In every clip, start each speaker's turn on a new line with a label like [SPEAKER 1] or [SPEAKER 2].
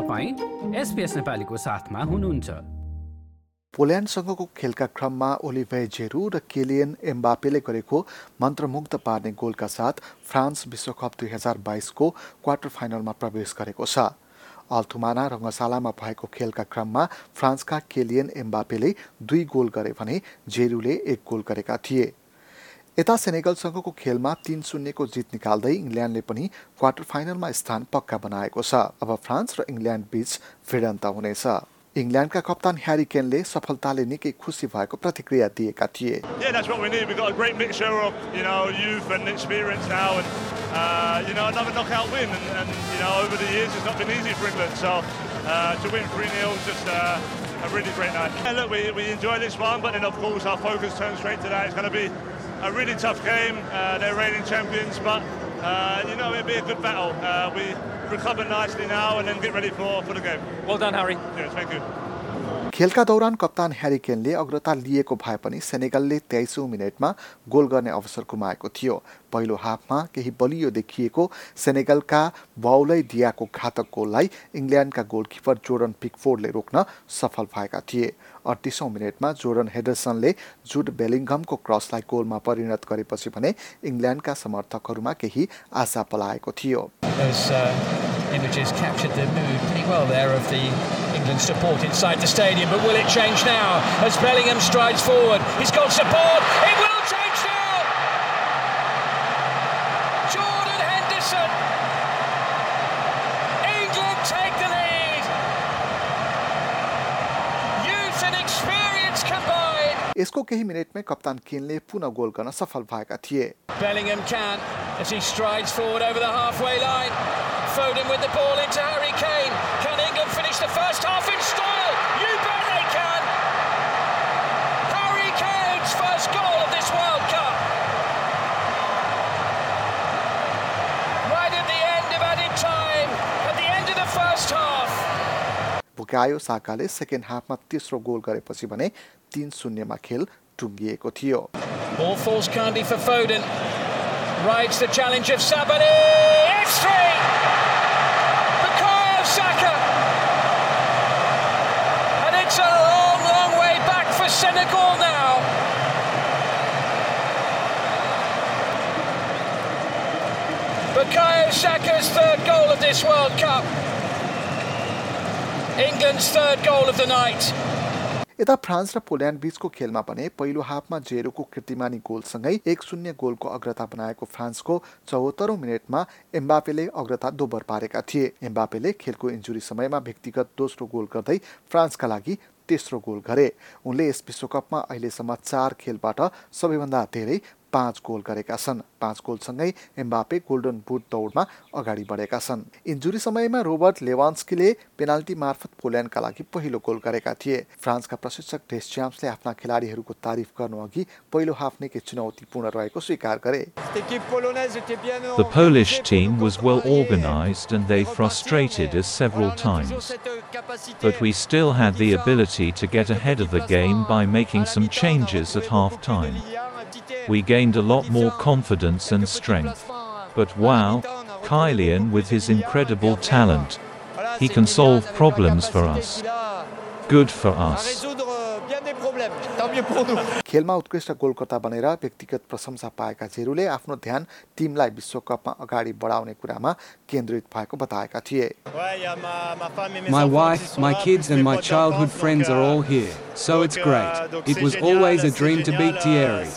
[SPEAKER 1] नेपालीको साथमा हुनुहुन्छ।
[SPEAKER 2] पोल्यान्डसँगको खेलका क्रममा ओलिभे जेरू र केलियन एम्बापेले गरेको मन्त्रमुग्ध पार्ने गोलका साथ फ्रान्स विश्वकप दुई हजार बाइसको क्वार्टर फाइनलमा प्रवेश गरेको छ। अल्थुमाना रङ्गशालामा भएको खेलका क्रममा फ्रान्सका केलियन एम्बापेले दुई गोल गरे भने जेरूले एक गोल गरेका थिए। यता सेनेगलसँगको खेलमा तीन शून्यको जित निकाल्दै इङ्ल्यान्डले पनि क्वार्टर फाइनलमा स्थान पक्का बनाएको छ। अब फ्रान्स र इङ्ल्यान्ड बीच भिडन्त हुनेछ। इङ्ल्यान्डका कप्तान ह्यारी केनले सफलताले निकै खुसी भएको प्रतिक्रिया दिएका थिए।
[SPEAKER 3] A really tough game. Uh, they're reigning champions, but uh, you know it'll be a good battle. Uh, we recover nicely now and then get ready for, for the game.
[SPEAKER 4] Well done, Harry.
[SPEAKER 3] Yes, thank you.
[SPEAKER 2] खेलका दौरान कप्तान ह्यारिकेनले अग्रता लिएको भए पनि सेनेगलले तेइसौँ मिनटमा goal गर्ने अवसर गुमाएको थियो। पहिलो हाफमा केही बलियो देखिएको सेनेगलका बाउलै दियाको घातक गोललाई इङ्ल्यान्डका गोलकिपर जोर्डन पिकफोर्डले रोक्न सफल भएका थिए। अडतिसौँ मिनटमा जोर्डन हेडरसनले जुड बेलिङ्गमको क्रसलाई गोलमा परिणत गरेपछि भने इङ्ल्यान्डका समर्थकहरूमा केही आशा पलाएको थियो।
[SPEAKER 5] images captured the mood pretty well there of the England support inside the stadium. But will it change now as Bellingham strides forward? He's got support. It will change now. Jordan Henderson. England take the lead. Youth and experience combined.
[SPEAKER 2] यसको केही मिनटमै कप्तान केनले पुनः goal गर्न सफल भएका थिए
[SPEAKER 5] Bellingham can as he strides forward over the halfway line. Foden with the ball into Harry Kane. Finish the first half in style? You bet they can! Harry Kane's first goal of this World Cup. Right at the end of added time, at the end of the first half.
[SPEAKER 2] Bukayo साकाले second हाफमा तेस्रो goal गरेपछि भने तिन शून्यमा खेल टुङ्गिएको थियो
[SPEAKER 5] Ball falls kindly for Foden. Rides the challenge of Sabani. It's three! Saka. And it's a long, long way Senegal now. Bukayo Saka's third goal of this World Cup. England's third goal of the night.
[SPEAKER 2] यता France र Poland बीचको खेलमा भने पहिलो हाफमा जेरोको कृतिमानी गोलसँगै एक शून्य गोलको अग्रता बनाएको फ्रान्सको चौहत्तरौँ मिनटमा एम्बापेले अग्रता दोब्बर पारेका थिए एम्बापेले खेलको इन्जुरी समयमा व्यक्तिगत दोस्रो गोल गर्दै फ्रान्सका लागि तेस्रो गोल गरे। उनले यस विश्वकपमा अहिलेसम्म चार खेलबाट सबैभन्दा धेरै पाँच गोल गरेका छन्। पाँच गोलसँगै एम्बापे गोल्डन बुट दौडमा अगाडि बढेका छन्। इन्जुरी समयमा रोबर्ट लेवान्स्कीले पेनाल्टी मार्फत पोल्यान्डका लागि पहिलो गोल गरेका थिए। फ्रान्सका प्रशिक्षक डेस्च्याम्सले आफ्ना खेलाडीहरूको तारिफ गर्नु अघि पहिलो हाफ निकै चुनौतीपूर्ण रहेको स्वीकार गरे।
[SPEAKER 6] The Polish team was well organized and they frustrated us several times. But we still had the ability to get ahead of the game by making some changes at half time. we gained a lot more confidence and strength. But wow, Kylian with his incredible talent. He can solve problems for us. Good for us.
[SPEAKER 2] खेलमा उत्कृष्ट गोलकर्ता बनेर व्यक्तिगत प्रशंसा पाएका जेरूले आफ्नो ध्यान टिमलाई विश्वकपमा अगाडि बढाउने कुरामा केन्द्रित भएको बताएका थिए।
[SPEAKER 7] My wife, my kids and my childhood friends are all here, so it's great. It was always a dream to beat Thierry,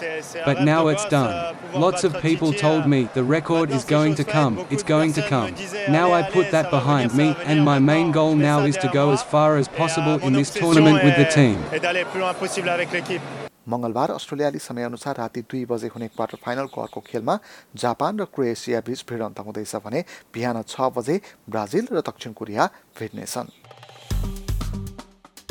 [SPEAKER 7] but now it's done. Lots of people told me the record is going to come, it's going to come. Now I put that behind me and my main goal now is to go as far as possible in this tournament with the team.
[SPEAKER 2] मङ्गलबार अस्ट्रेलियाली समयअनुसार राति दुई बजे हुने quarter फाइनलको अर्को खेलमा Japan र क्रोएसिया बीच भिडन्त हुँदैछ भने बिहान छ बजे ब्राजिल र दक्षिण कोरिया भिड्नेछन्